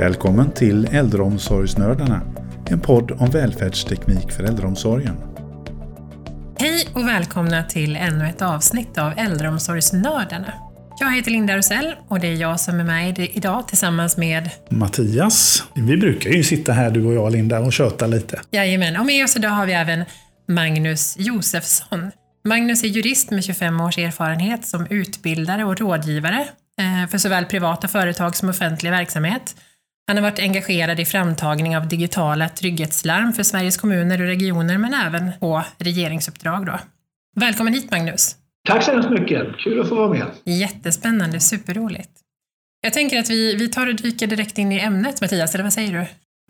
Välkommen till Äldreomsorgsnördarna, en podd om välfärdsteknik för äldreomsorgen. Hej och välkomna till ännu ett avsnitt av Äldreomsorgsnördarna. Jag heter Linda Rosell och det är jag som är med idag tillsammans med Mattias. Vi brukar ju sitta här du och jag Linda och köta lite. Jajamän, och med oss idag har vi även Magnus Josefsson. Magnus är jurist med 25 års erfarenhet som utbildare och rådgivare eh, för såväl privata företag som offentlig verksamhet. Han har varit engagerad i framtagning av digitala trygghetslarm för Sveriges kommuner och regioner men även på regeringsuppdrag. Då. Välkommen hit Magnus! Tack så hemskt mycket! Kul att få vara med. Jättespännande, superroligt. Jag tänker att vi, vi tar och dyker direkt in i ämnet Mattias, eller vad säger du?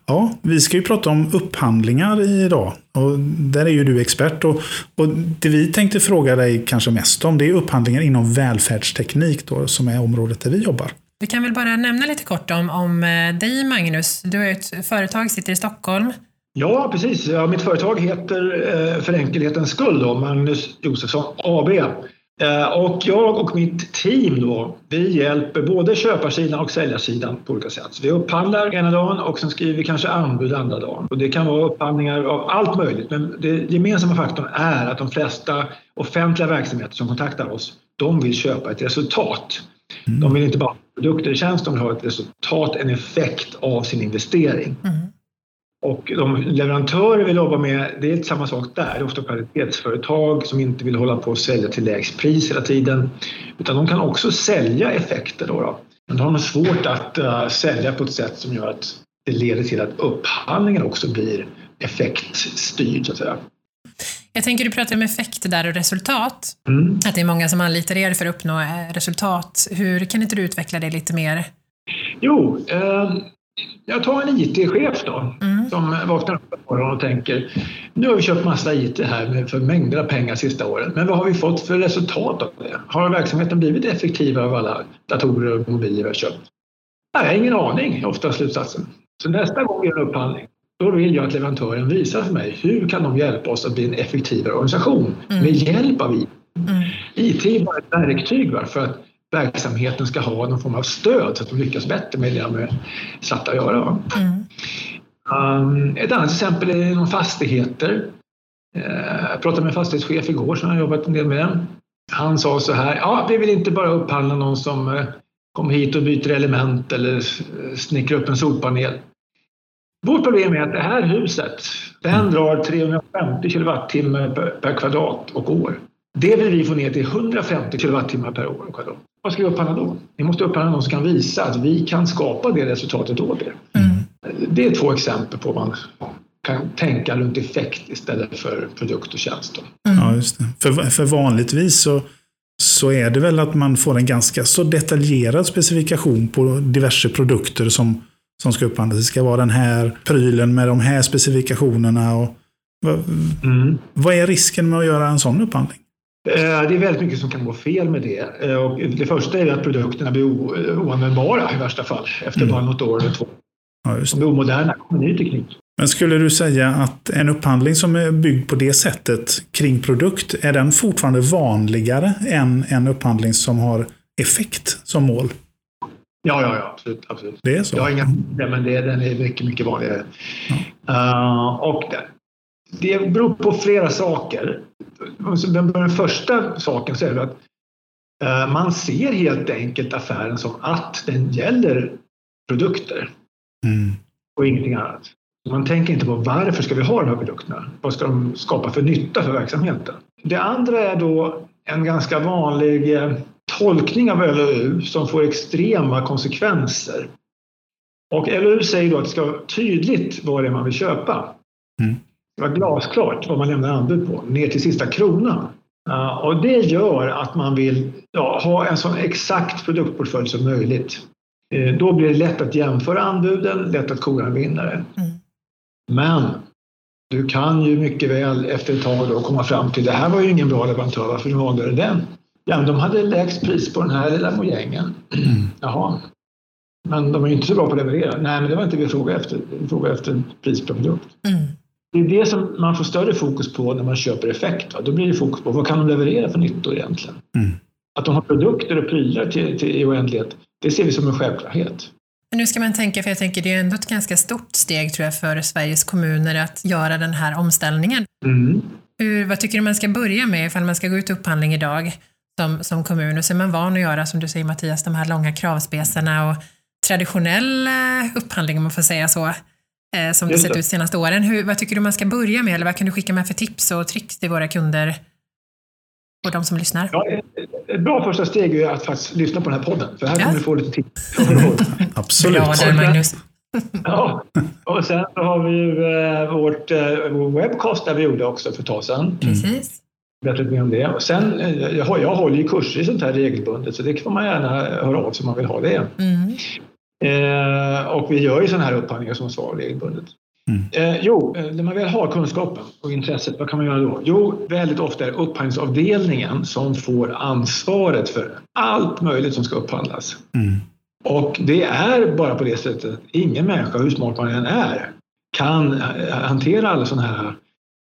Ja, vi ska ju prata om upphandlingar idag. Och där är ju du expert. Och, och det vi tänkte fråga dig kanske mest om det är upphandlingar inom välfärdsteknik då, som är området där vi jobbar. Vi kan väl bara nämna lite kort om, om eh, dig Magnus. Du har ett företag, sitter i Stockholm. Ja, precis. Ja, mitt företag heter eh, för enkelhetens skull då, Magnus Josefsson AB. Eh, och jag och mitt team då, vi hjälper både köparsidan och säljarsidan på olika sätt. Så vi upphandlar ena dagen och sen skriver vi kanske anbud andra dagen. Och det kan vara upphandlingar av allt möjligt men den gemensamma faktorn är att de flesta offentliga verksamheter som kontaktar oss, de vill köpa ett resultat. Mm. De vill inte bara ha produkter och tjänster, de vill ha ett resultat, en effekt av sin investering. Mm. Och de leverantörer vi jobbar med, det är samma sak där. Det är ofta kvalitetsföretag som inte vill hålla på och sälja till lägst pris hela tiden. Utan de kan också sälja effekter. Då, då. Men de har nog svårt att uh, sälja på ett sätt som gör att det leder till att upphandlingen också blir effektstyrd. Så att säga. Jag tänker du pratar om effekter där och resultat. Mm. Att det är många som anlitar er för att uppnå eh, resultat. Hur Kan inte du utveckla det lite mer? Jo, eh, jag tar en IT-chef då mm. som vaknar upp på morgonen och tänker nu har vi köpt massa IT här för mängder av pengar sista åren men vad har vi fått för resultat av det? Har verksamheten blivit effektivare av alla datorer och mobiler vi har köpt? Nej, ingen aning, ofta slutsatsen. Så nästa gång vi gör en upphandling då vill jag att leverantören visar för mig hur kan de hjälpa oss att bli en effektivare organisation mm. med hjälp av IT. Mm. IT är bara ett verktyg för att verksamheten ska ha någon form av stöd så att de lyckas bättre med det de är satta att göra. Mm. Um, ett annat exempel är inom fastigheter. Uh, jag pratade med en fastighetschef igår som har jobbat en del med. Han sa så här, ja vi vill inte bara upphandla någon som uh, kommer hit och byter element eller snickrar upp en solpanel. Vårt problem är att det här huset, den drar 350 kilowattimmar per kvadrat och år. Det vill vi få ner till 150 kilowattimmar per år och kvadrat. Vad ska vi upphandla då? Vi måste upphandla någon som kan visa att vi kan skapa det resultatet åt er. Mm. Det är två exempel på vad man kan tänka runt effekt istället för produkt och tjänst. Mm. Ja, just det. För, för vanligtvis så, så är det väl att man får en ganska så detaljerad specifikation på diverse produkter som, som ska upphandlas. Det ska vara den här prylen med de här specifikationerna. Och, vad, mm. vad är risken med att göra en sån upphandling? Eh, det är väldigt mycket som kan gå fel med det. Eh, och det första är att produkterna blir oanvändbara i värsta fall efter mm. bara något år eller två. Ja. De blir omoderna, kommer ny teknik. Men skulle du säga att en upphandling som är byggd på det sättet kring produkt, är den fortfarande vanligare än en upphandling som har effekt som mål? Ja, ja, ja absolut. absolut. Det är så? Jag har inga men det, den är mycket, mycket vanligare. Ja. Uh, och det beror på flera saker. Den första saken så är det att eh, man ser helt enkelt affären som att den gäller produkter mm. och ingenting annat. Man tänker inte på varför ska vi ha de här produkterna? Vad ska de skapa för nytta för verksamheten? Det andra är då en ganska vanlig eh, tolkning av LOU som får extrema konsekvenser. Och LOU säger då att det ska vara tydligt vad det är man vill köpa. Mm. Det var glasklart vad man lämnar anbud på, ner till sista kronan. Uh, och det gör att man vill ja, ha en så exakt produktportfölj som möjligt. Uh, då blir det lätt att jämföra anbuden, lätt att kora en vinnare. Mm. Men du kan ju mycket väl efter ett tag då komma fram till det här var ju ingen bra leverantör, varför valde du den? Ja, de hade lägst pris på den här lilla mojängen. Mm. Jaha. Men de är ju inte så bra på att leverera. Nej, men det var inte vi frågade efter. Vi frågade efter pris på produkt. Mm. Det är det som man får större fokus på när man köper effekt. Va? Då blir det fokus på vad kan de leverera för nyttor egentligen? Mm. Att de har produkter och prylar till, till, i oändlighet, det ser vi som en självklarhet. Nu ska man tänka, för jag tänker det är ändå ett ganska stort steg tror jag för Sveriges kommuner att göra den här omställningen. Mm. Hur, vad tycker du man ska börja med ifall man ska gå ut upphandling idag som, som kommun? Och så är man van att göra, som du säger Mattias, de här långa kravspecerna och traditionell eh, upphandling om man får säga så, eh, som det Just sett det. ut senaste åren. Hur, vad tycker du man ska börja med eller vad kan du skicka med för tips och tricks till våra kunder och de som lyssnar? Ja, ett bra första steg är att faktiskt lyssna på den här podden. För här Ja. kommer du få lite tips. Absolut. Bra där Magnus. ja. Och sen har vi ju eh, vårt, eh, vår webcast där vi gjorde också för ett tag sedan. Precis. Berätta lite mer om det. Och sen, eh, jag, har- jag håller ju kurser i sånt här regelbundet så det får man gärna höra av sig om man vill ha det. Mm. Eh, och vi gör ju sådana här upphandlingar som svar regelbundet. Mm. Eh, jo, eh, när man väl har kunskapen och intresset, vad kan man göra då? Jo, väldigt ofta är det upphandlingsavdelningen som får ansvaret för allt möjligt som ska upphandlas. Mm. Och det är bara på det sättet att ingen människa, hur smart man än är, kan eh, hantera alla sådana här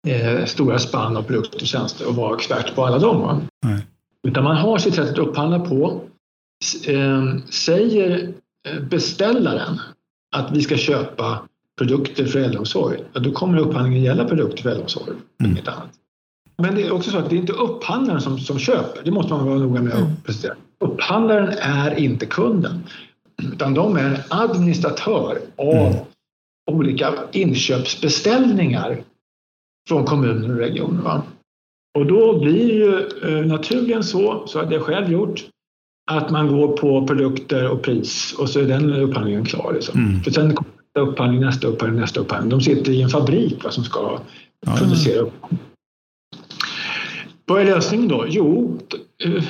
eh, stora spann av produkter och tjänster och vara expert på alla dem. Va? Nej. Utan man har sitt sätt att upphandla på. S- eh, säger beställaren att vi ska köpa produkter för äldreomsorg, ja, då kommer upphandlingen gälla produkter för äldreomsorg, Mm. inget annat. Men det är också så att det är inte upphandlaren som, som köper, det måste man vara noga med att precisera. Upphandlaren är inte kunden, utan de är en administratör av Mm. olika inköpsbeställningar från kommuner och regioner. Va? Och då blir det ju eh, naturligen så, så hade jag själv gjort, att man går på produkter och pris och så är den upphandlingen klar. Liksom. Mm. För sen kommer nästa upphandling, nästa upphandling, nästa upphandling. De sitter i en fabrik va, som ska Ja. producera upp. Vad är lösningen då? Jo, eh,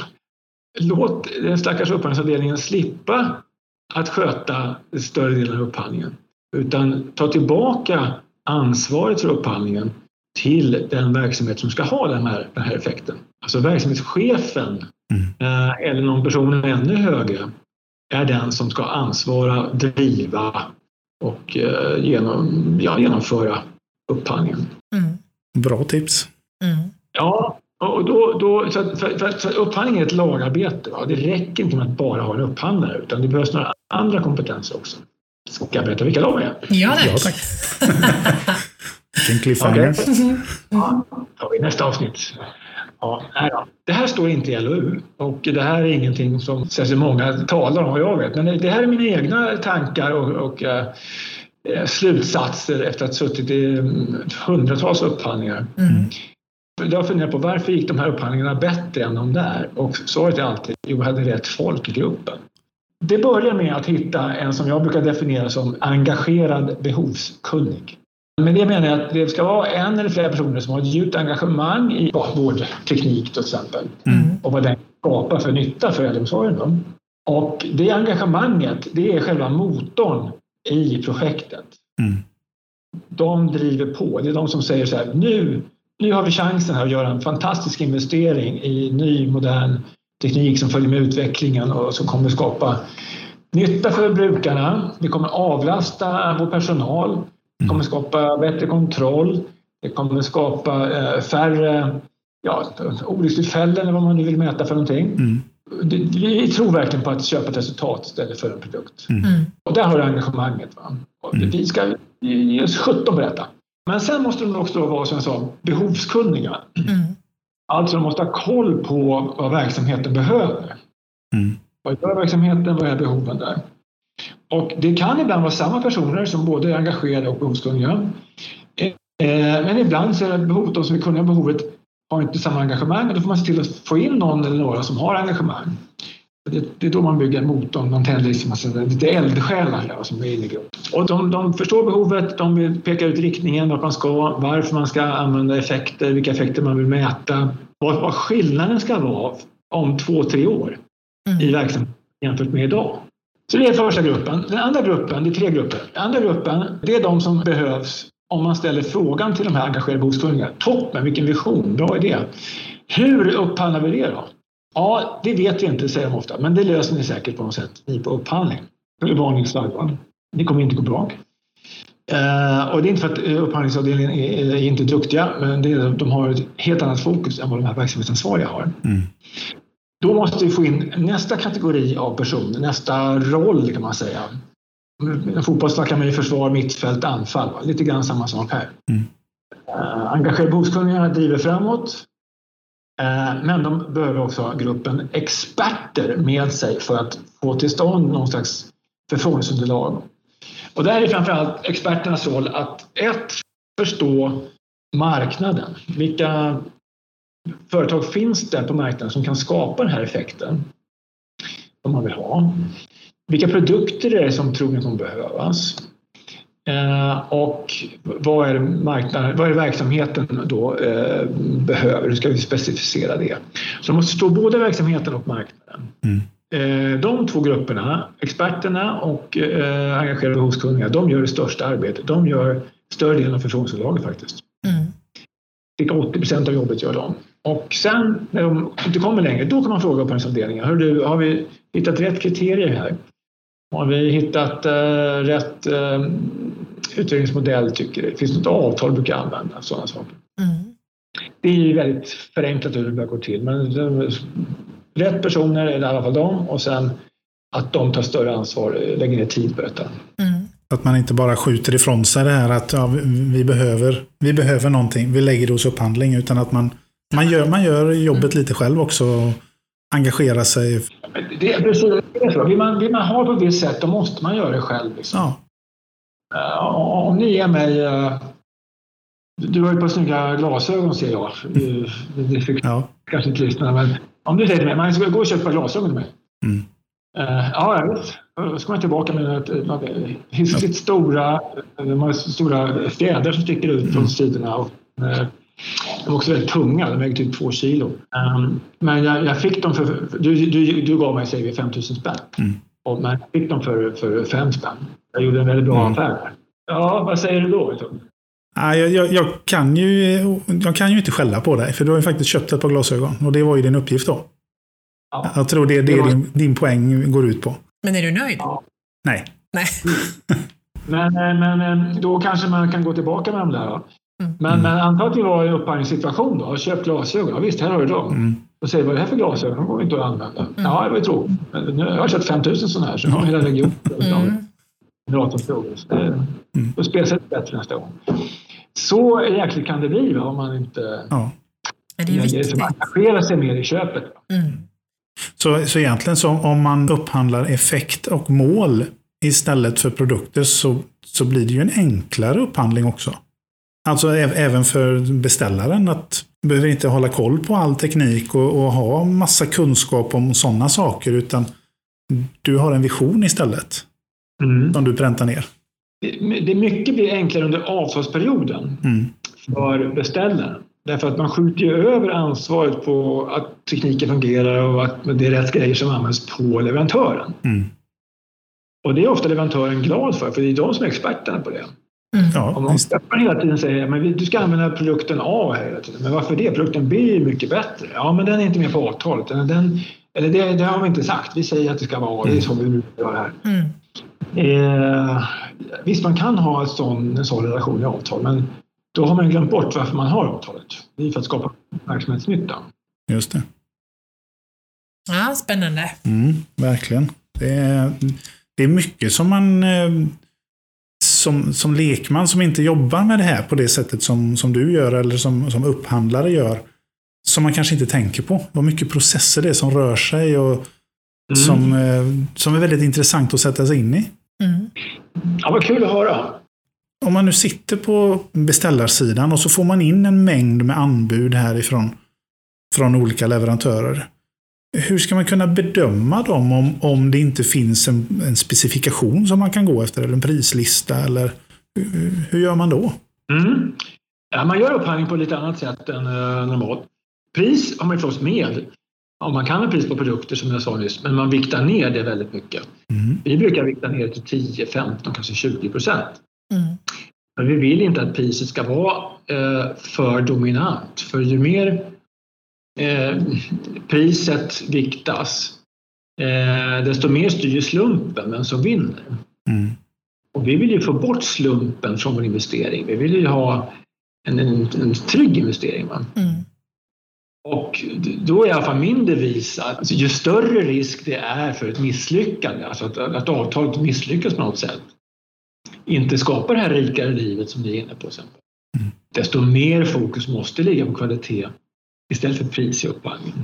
låt den stackars upphandlingsavdelningen slippa att sköta större delen av upphandlingen. Utan ta tillbaka ansvaret för upphandlingen till den verksamhet som ska ha den här, den här effekten. Alltså verksamhetschefen Mm. eh, eller någon person ännu högre är den som ska ansvara, driva och eh, genom, ja, genomföra upphandlingen. Mm. Bra tips. Mm. Ja, och då, då, så att, för, för, för upphandling är ett lagarbete. Va? Det räcker inte med att bara ha en upphandlare utan det behövs några andra kompetenser också. Ska jag berätta vilka de är? Ja, Ja, tack. Vilken cliffhanger. Ja, tar vi i nästa avsnitt. Ja. Det här står inte i LOU och det här är ingenting som särskilt många talar om vad jag vet. Men det här är mina egna tankar och, och eh, eh, slutsatser efter att ha suttit i mm, hundratals upphandlingar. Mm. Jag har funderat på varför gick de här upphandlingarna bättre än de där? Och svaret är alltid, jo, vi hade rätt folk i gruppen. Det börjar med att hitta en som jag brukar definiera som engagerad behovskunnig. Med det menar jag att det ska vara en eller flera personer som har ett djupt engagemang i vårdteknik till exempel Mm. och vad den skapar för nytta för äldreomsorgen. då. Och det engagemanget, det är själva motorn i projektet. Mm. De driver på. Det är de som säger så här, nu, nu har vi chansen här att göra en fantastisk investering i ny modern teknik som följer med utvecklingen och som kommer skapa nytta för brukarna. Vi kommer avlasta vår personal. Det kommer skapa bättre kontroll. Det kommer skapa eh, färre ja, olyckstillfällen eller vad man nu vill mäta för någonting. Mm. Vi tror verkligen på att köpa ett resultat istället för en produkt. Mm. Och där har du engagemanget. Va? Och Mm. Vi ska ge oss 17 på detta. Men sen måste de också vara, som jag sa, behovskunniga. Mm. Alltså de måste ha koll på vad verksamheten behöver. Mm. Vad gör verksamheten? Vad är behoven där? Och det kan ibland vara samma personer som både är engagerade och behovskunniga. Eh, Men ibland så är det behovet, de som är kunniga om behovet har inte samma engagemang och då får man se till att få in någon eller några som har engagemang. Det, det är då man bygger motorn, man tänder liksom lite eldsjälar som är inne i gruppen. Och de, de förstår behovet, de vill peka ut riktningen, vart man ska, varför man ska använda effekter, vilka effekter man vill mäta, vad, vad skillnaden ska vara om två, tre år i Mm. verksamheten jämfört med idag. Så det är första gruppen. Den andra gruppen, det är tre grupper. Den andra gruppen, det är de som behövs om man ställer frågan till de här engagerade behovskunniga. Toppen, vilken vision, bra idé. Hur upphandlar vi det då? Ja, det vet vi inte, säger de ofta, men det löser ni säkert på något sätt, ni på upphandling. Det är varningsflagg. Det kommer inte gå bra. Eh, och det är inte för att eh, upphandlingsavdelningen är, är inte duktiga, men det är, de har ett helt annat fokus än vad de här verksamhetsansvariga har. Mm. Då måste vi få in nästa kategori av personer, nästa roll kan man säga. I fotboll snackar man ju försvar, mittfält, anfall. Lite grann samma sak här. Mm. Uh, engagerade behovskunniga driver framåt. Uh, men de behöver också ha gruppen experter med sig för att få till stånd någon slags förfrågningsunderlag. Och där är framförallt experternas roll att ett, förstå marknaden. Vilka företag finns det på marknaden som kan skapa den här effekten som man vill ha? Vilka produkter är det som troligen kommer behövas? Eh, och vad är, marknaden, vad är verksamheten då eh, behöver? Hur ska vi specificera det? Så man måste förstå både verksamheten och marknaden. Mm. Eh, de två grupperna, experterna och engagerade behovskunniga, de gör det största arbetet. De gör större delen av förfrågningsunderlaget faktiskt. Cirka 80 procent av jobbet gör de. Och sen när de inte kommer längre, då kan man fråga upphandlingsavdelningen. Har vi hittat rätt kriterier här? Har vi hittat eh, rätt eh, utredningsmodell tycker du? Finns det något avtal du brukar använda? Sådana saker. Mm. Det är ju väldigt förenklat hur det bör gå till. Men rätt personer är det i alla fall de och sen att de tar större ansvar, lägger ner tid på detta. Mm. Att man inte bara skjuter ifrån sig det här att ja, vi, behöver, vi behöver någonting, vi lägger det hos upphandling, utan att man, man, gör, man gör jobbet lite själv också och engagerar sig. Det är precis så. Vill man, vill man ha på ett visst sätt, då måste man göra det själv. Liksom. Ja. Uh, om ni ger mig uh, du har ju ett par snygga glasögon ser jag. Det, det fick ja. kanske inte lyssna, men om du säger till mig, man ska gå och köpa glasögon till mig. Mm. Uh, ja, jag vet. Då ska man tillbaka med ett, hiskligt stora, stora fjädrar som sticker ut från sidorna. Och, uh, de är också väldigt tunga, de väger typ två kilo. Um, men jag, jag, fick dem för, du, du, du gav mig säger vi 5000 spänn. Mm. Och, men jag fick dem för, för fem spänn. Jag gjorde en väldigt bra mm. affär. Ja, vad säger du då? Ja, jag, jag, jag, kan ju, jag kan ju inte skälla på dig, för du har ju faktiskt köpt ett par glasögon. Och det var ju din uppgift då. Ja. Jag tror det är det, det din, din poäng går ut på. Men är du nöjd? Ja. Nej. Nej. men, men då kanske man kan gå tillbaka med dem där. Då. Mm. Men, mm. men anta att vi var i en upphandlingssituation då och köpt glasögon. Ja, visst, här har du dem. Mm. Och säger vad är det här för glasögon? De går inte att använda. Mm. Ja, det var ju tråkigt. Men nu har jag köpt 5000 sådana här så nu har hela regionen mm. mm. då spelar det bättre nästa gång. Så jäkligt kan det bli va, om man inte ja. det är viktigt. engagerar sig mer i köpet. Mm. Så, så egentligen så om man upphandlar effekt och mål istället för produkter så, så blir det ju en enklare upphandling också. Alltså även för beställaren att behöver inte hålla koll på all teknik och, och ha massa kunskap om sådana saker utan du har en vision istället. Mm. Som du präntar ner. Det mycket blir enklare under avtalsperioden mm. för beställaren. Därför att man skjuter ju över ansvaret på att tekniken fungerar och att det är rätt grejer som används på leverantören. Mm. Och det är ofta leverantören glad för, för det är de som är experterna på det. Mm. Ja, Om man hela tiden säger att du ska använda produkten A hela tiden. Men varför det? Produkten B är mycket bättre. Ja, men den är inte med på avtalet. Den, eller det, det, har vi inte sagt. Vi säger att det ska vara A. Det är så vi vill göra här. Mm. Eh, visst, man kan ha en sån, en sån relation i avtal, men då har man glömt bort varför man har avtalet. Det är för att skapa verksamhetsnytta. Just det. Ja, spännande. Mm, verkligen. Det är, det är mycket som man eh, som, som lekman som inte jobbar med det här på det sättet som, som du gör eller som, som upphandlare gör. Som man kanske inte tänker på. Vad mycket processer det är som rör sig och mm. som, eh, som är väldigt intressant att sätta sig in i. Mm. Ja, vad kul att höra. Om man nu sitter på beställarsidan och så får man in en mängd med anbud härifrån från olika leverantörer. Hur ska man kunna bedöma dem om, om det inte finns en, en specifikation som man kan gå efter eller en prislista? Eller, hur, hur gör man då? Mm. Ja, man gör upphandling på lite annat sätt än uh, normalt. Pris har man förstås med. Ja, man kan ha pris på produkter som jag sa nyss, men man viktar ner det väldigt mycket. Mm. Vi brukar vikta ner till 10, 15, kanske 20 procent. Mm. Men vi vill inte att priset ska vara eh, för dominant. För ju mer eh, priset viktas, eh, desto mer styr slumpen vem som vinner. Mm. Och vi vill ju få bort slumpen från vår investering. Vi vill ju ha en, en, en trygg investering. Va? Mm. Och då är i alla fall min devis att alltså, ju större risk det är för ett misslyckande, alltså att, att avtalet misslyckas på något sätt, inte skapar det här rikare livet som ni är inne på. Sen. Mm. Desto mer fokus måste ligga på kvalitet istället för pris i upphandlingen.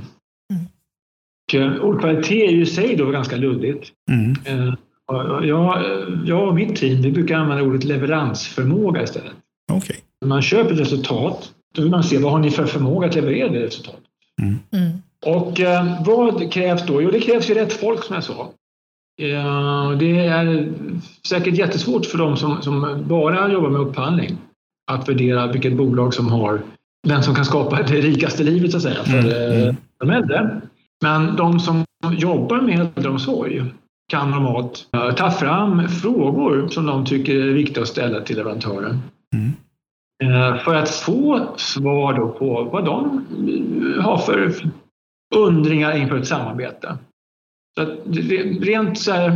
Mm. Och kvalitet är ju i sig då ganska luddigt. Mm. Eh, jag, jag och mitt team vi brukar använda ordet leveransförmåga istället. Okay. När man köper ett resultat då vill man se vad har ni för förmåga att leverera det resultatet. Mm. Mm. Och eh, vad krävs då? Jo, det krävs ju rätt folk som jag sa. Eh, det är säkert jättesvårt för dem som, som bara jobbar med upphandling att värdera vilket bolag som har den som kan skapa det rikaste livet så att säga för mm. mm. de äldre. Men de som jobbar med äldreomsorg kan normalt uh, ta fram frågor som de tycker är viktiga att ställa till leverantören. Mm. För att få svar då på vad de har för undringar inför ett samarbete. Så att rent så här,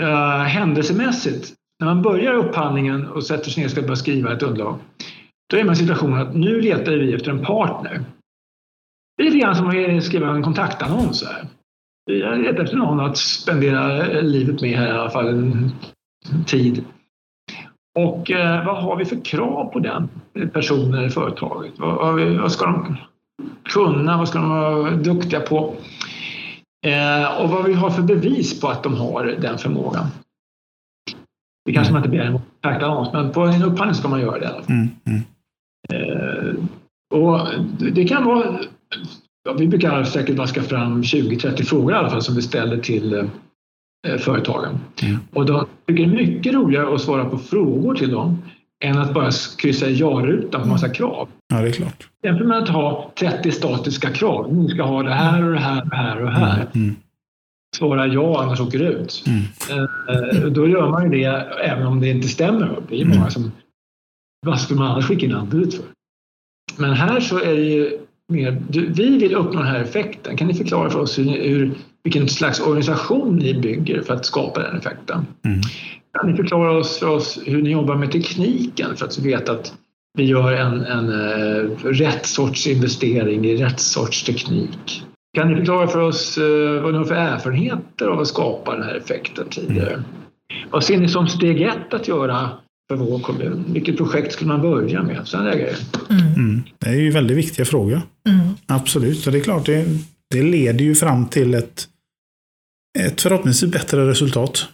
uh, händelsemässigt, när man börjar upphandlingen och sätter sig ner och ska börja skriva ett underlag, då är man i situationen att nu letar vi efter en partner. Det är lite grann som att skriva en kontaktannons. Här. Jag letar efter någon att spendera eh, livet med här i alla fall en tid. Och eh, vad har vi för krav på den personen eller företaget? Vad, vad, ska de kunna? Vad ska de vara duktiga på? Eh, och vad vi har för bevis på att de har den förmågan. Det kanske man inte begär en kontaktannons, men på en upphandling ska man göra det. Mm, mm. Eh, och det kan vara ja, vi brukar säkert vaska fram 20-30 frågor i alla fall som vi ställer till eh, företagen. Mm. Och de tycker det är mycket roligare att svara på frågor till dem än att bara kryssa i ja-rutan på massa krav. Ja, det är klart. Jämför med att ha 30 statiska krav. Ni ska ha det här och det här och det här och det här. Mm. mm. Svara ja, annars åker du ut. Mm. Eh, då gör man ju det även om det inte stämmer. Det är många mm. som... Vad skulle man annars skicka in anbud för? Men här så är det ju mer, vi vill uppnå den här effekten. Kan ni förklara för oss hur, hur, vilken slags organisation ni bygger för att skapa den effekten? Mm. Kan ni förklara oss, för oss hur ni jobbar med tekniken för att veta att vi gör en, en uh, rätt sorts investering i rätt sorts teknik? Kan ni förklara för oss uh, vad ni har för erfarenheter av att skapa den här effekten tidigare? Mm. Vad ser ni som steg ett att göra för vår kommun? Vilket projekt skulle man börja med? Sådana grejer. Mm. Mm. Det är ju väldigt viktiga frågor. Mm. Absolut, och det är klart, det, det leder ju fram till ett, ett förhoppningsvis bättre resultat.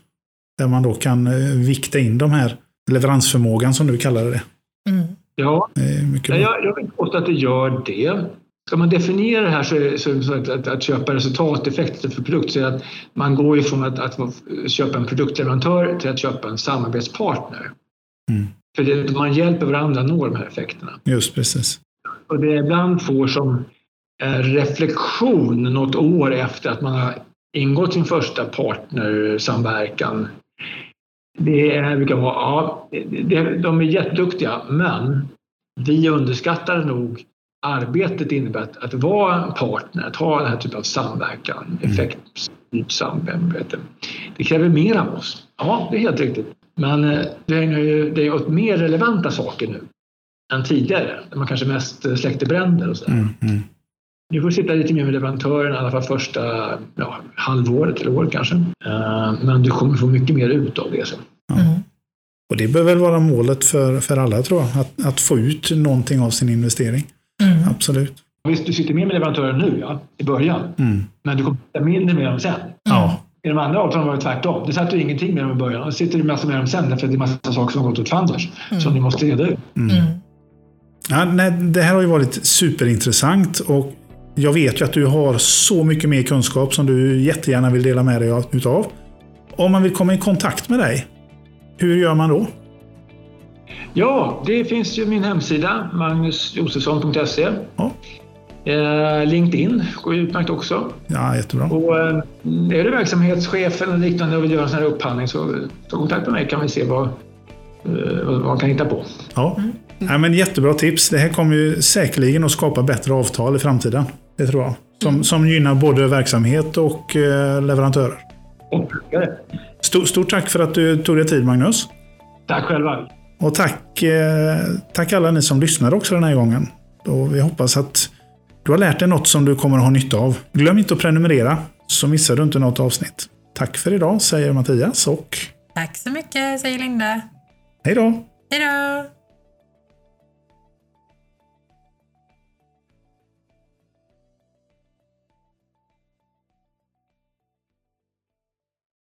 Där man då kan eh, vikta in de här leveransförmågan som du kallade det. Mm. Ja, mycket jag, jag vill påstå att det gör det. Ska man definiera det här så det så att, att, att köpa resultateffekter för produkt så är att man går ifrån att, att köpa en produktleverantör till att köpa en samarbetspartner. Mm. För det, man hjälper varandra att nå de här effekterna. Just precis. Och det ibland får som reflektion något år efter att man har ingått sin första partnersamverkan. Det är, brukar vara, ja, det, de är jätteduktiga men vi underskattar nog arbetet innebär att, att vara en partner, att ha den här typen av samverkan, mm. effektstyrt samarbete. Det kräver mer av oss. Ja, det är helt riktigt. Men eh, det är, ju, är åt mer relevanta saker nu än tidigare. Där man kanske mest eh, släckte bränder och sådär. Mm, mm. Du får sitta lite mer med leverantören i alla fall första ja, halvåret eller året kanske. Uh, men du kommer få mycket mer ut av det sen. Mm. Och det bör väl vara målet för, för alla tror jag, att, att få ut någonting av sin investering. Mm. Absolut. Visst, du sitter mer med leverantören nu ja, i början, mm. men du kommer sitta mindre med dem sen. Ja. I de andra avtalen var det tvärtom. Det satt du ingenting med dem i början. Och sitter du massor med dem sen för det är massa saker som har gått åt fanders. Mm. Som ni måste reda ut. Mm. mm. Ja, nej, det här har ju varit superintressant och jag vet ju att du har så mycket mer kunskap som du jättegärna vill dela med dig utav. Om man vill komma i kontakt med dig, hur gör man då? Ja, det finns ju min hemsida, magnusjosefsson.se. Ja. Eh, LinkedIn går utmärkt också. Ja, jättebra. Och, eh, är du verksamhetschef eller liknande och vill göra en sån här upphandling så ta kontakt med mig kan vi se vad, eh, vad man kan hitta på. Ja. Mm. Ja, men jättebra tips. Det här kommer ju säkerligen att skapa bättre avtal i framtiden. Det tror jag. Som, mm. som gynnar både verksamhet och eh, leverantörer. Och Stort, stort tack för att du tog dig tid Magnus. Tack själva. Och tack, eh, tack alla ni som lyssnar också den här gången. Och vi hoppas att Du har lärt dig något som du kommer att ha nytta av. Glöm inte att prenumerera så missar du inte något avsnitt. Tack för idag säger Mattias och Tack så mycket, säger Linda. hej då! Hej då!